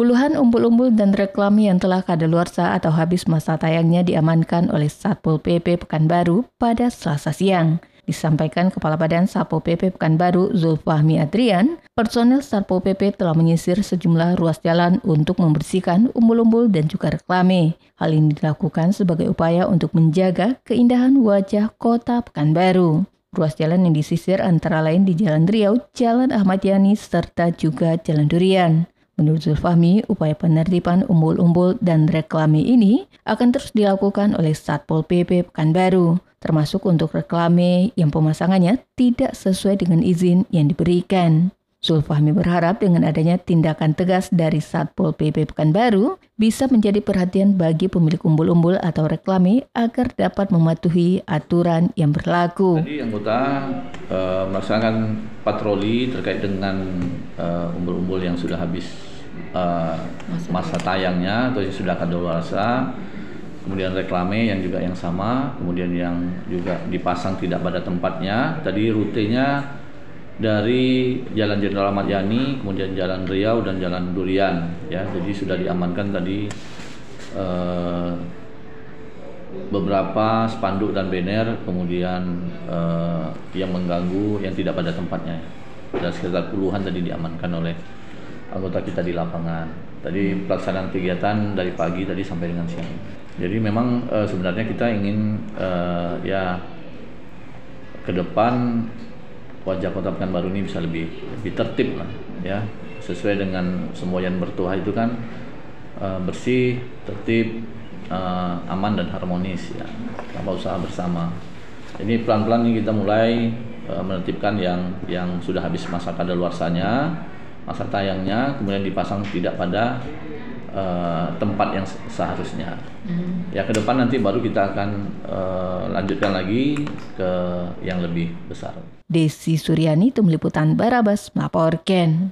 Puluhan umbul-umbul dan reklame yang telah kadaluarsa atau habis masa tayangnya diamankan oleh Satpol PP Pekanbaru pada Selasa siang. Disampaikan Kepala Badan Satpol PP Pekanbaru Zulfahmi Adrian, personel Satpol PP telah menyisir sejumlah ruas jalan untuk membersihkan umbul-umbul dan juga reklame. Hal ini dilakukan sebagai upaya untuk menjaga keindahan wajah kota Pekanbaru. Ruas jalan yang disisir antara lain di Jalan Riau, Jalan Ahmad Yani, serta juga Jalan Durian. Menurut Zulfahmi, upaya penertiban umbul-umbul dan reklame ini akan terus dilakukan oleh Satpol PP Pekanbaru, termasuk untuk reklame yang pemasangannya tidak sesuai dengan izin yang diberikan. Zulfahmi berharap dengan adanya tindakan tegas dari Satpol PP Pekanbaru bisa menjadi perhatian bagi pemilik umbul-umbul atau reklame agar dapat mematuhi aturan yang berlaku. Tadi anggota uh, melaksanakan patroli terkait dengan uh, umbul-umbul yang sudah habis uh, masa tayangnya atau yang sudah kadaluarsa kemudian reklame yang juga yang sama kemudian yang juga dipasang tidak pada tempatnya. Tadi rutenya dari Jalan Jenderal Ahmad Yani kemudian Jalan Riau dan Jalan Durian ya. Jadi sudah diamankan tadi uh, beberapa spanduk dan banner kemudian uh, yang mengganggu yang tidak pada tempatnya. Dan sekitar puluhan tadi diamankan oleh anggota kita di lapangan. Tadi pelaksanaan kegiatan dari pagi tadi sampai dengan siang. Jadi memang e, sebenarnya kita ingin e, ya ke depan wajah Kota Pekanbaru ini bisa lebih lebih tertib lah ya sesuai dengan semua yang bertuah itu kan e, bersih, tertib, e, aman dan harmonis ya tanpa usaha bersama. Ini pelan-pelan kita mulai e, menertibkan yang yang sudah habis masa kadaluarsanya masa tayangnya kemudian dipasang tidak pada uh, tempat yang seharusnya. Hmm. Ya ke depan nanti baru kita akan uh, lanjutkan lagi ke yang lebih besar. Desi Suryani, Tim Liputan Barabas melaporkan.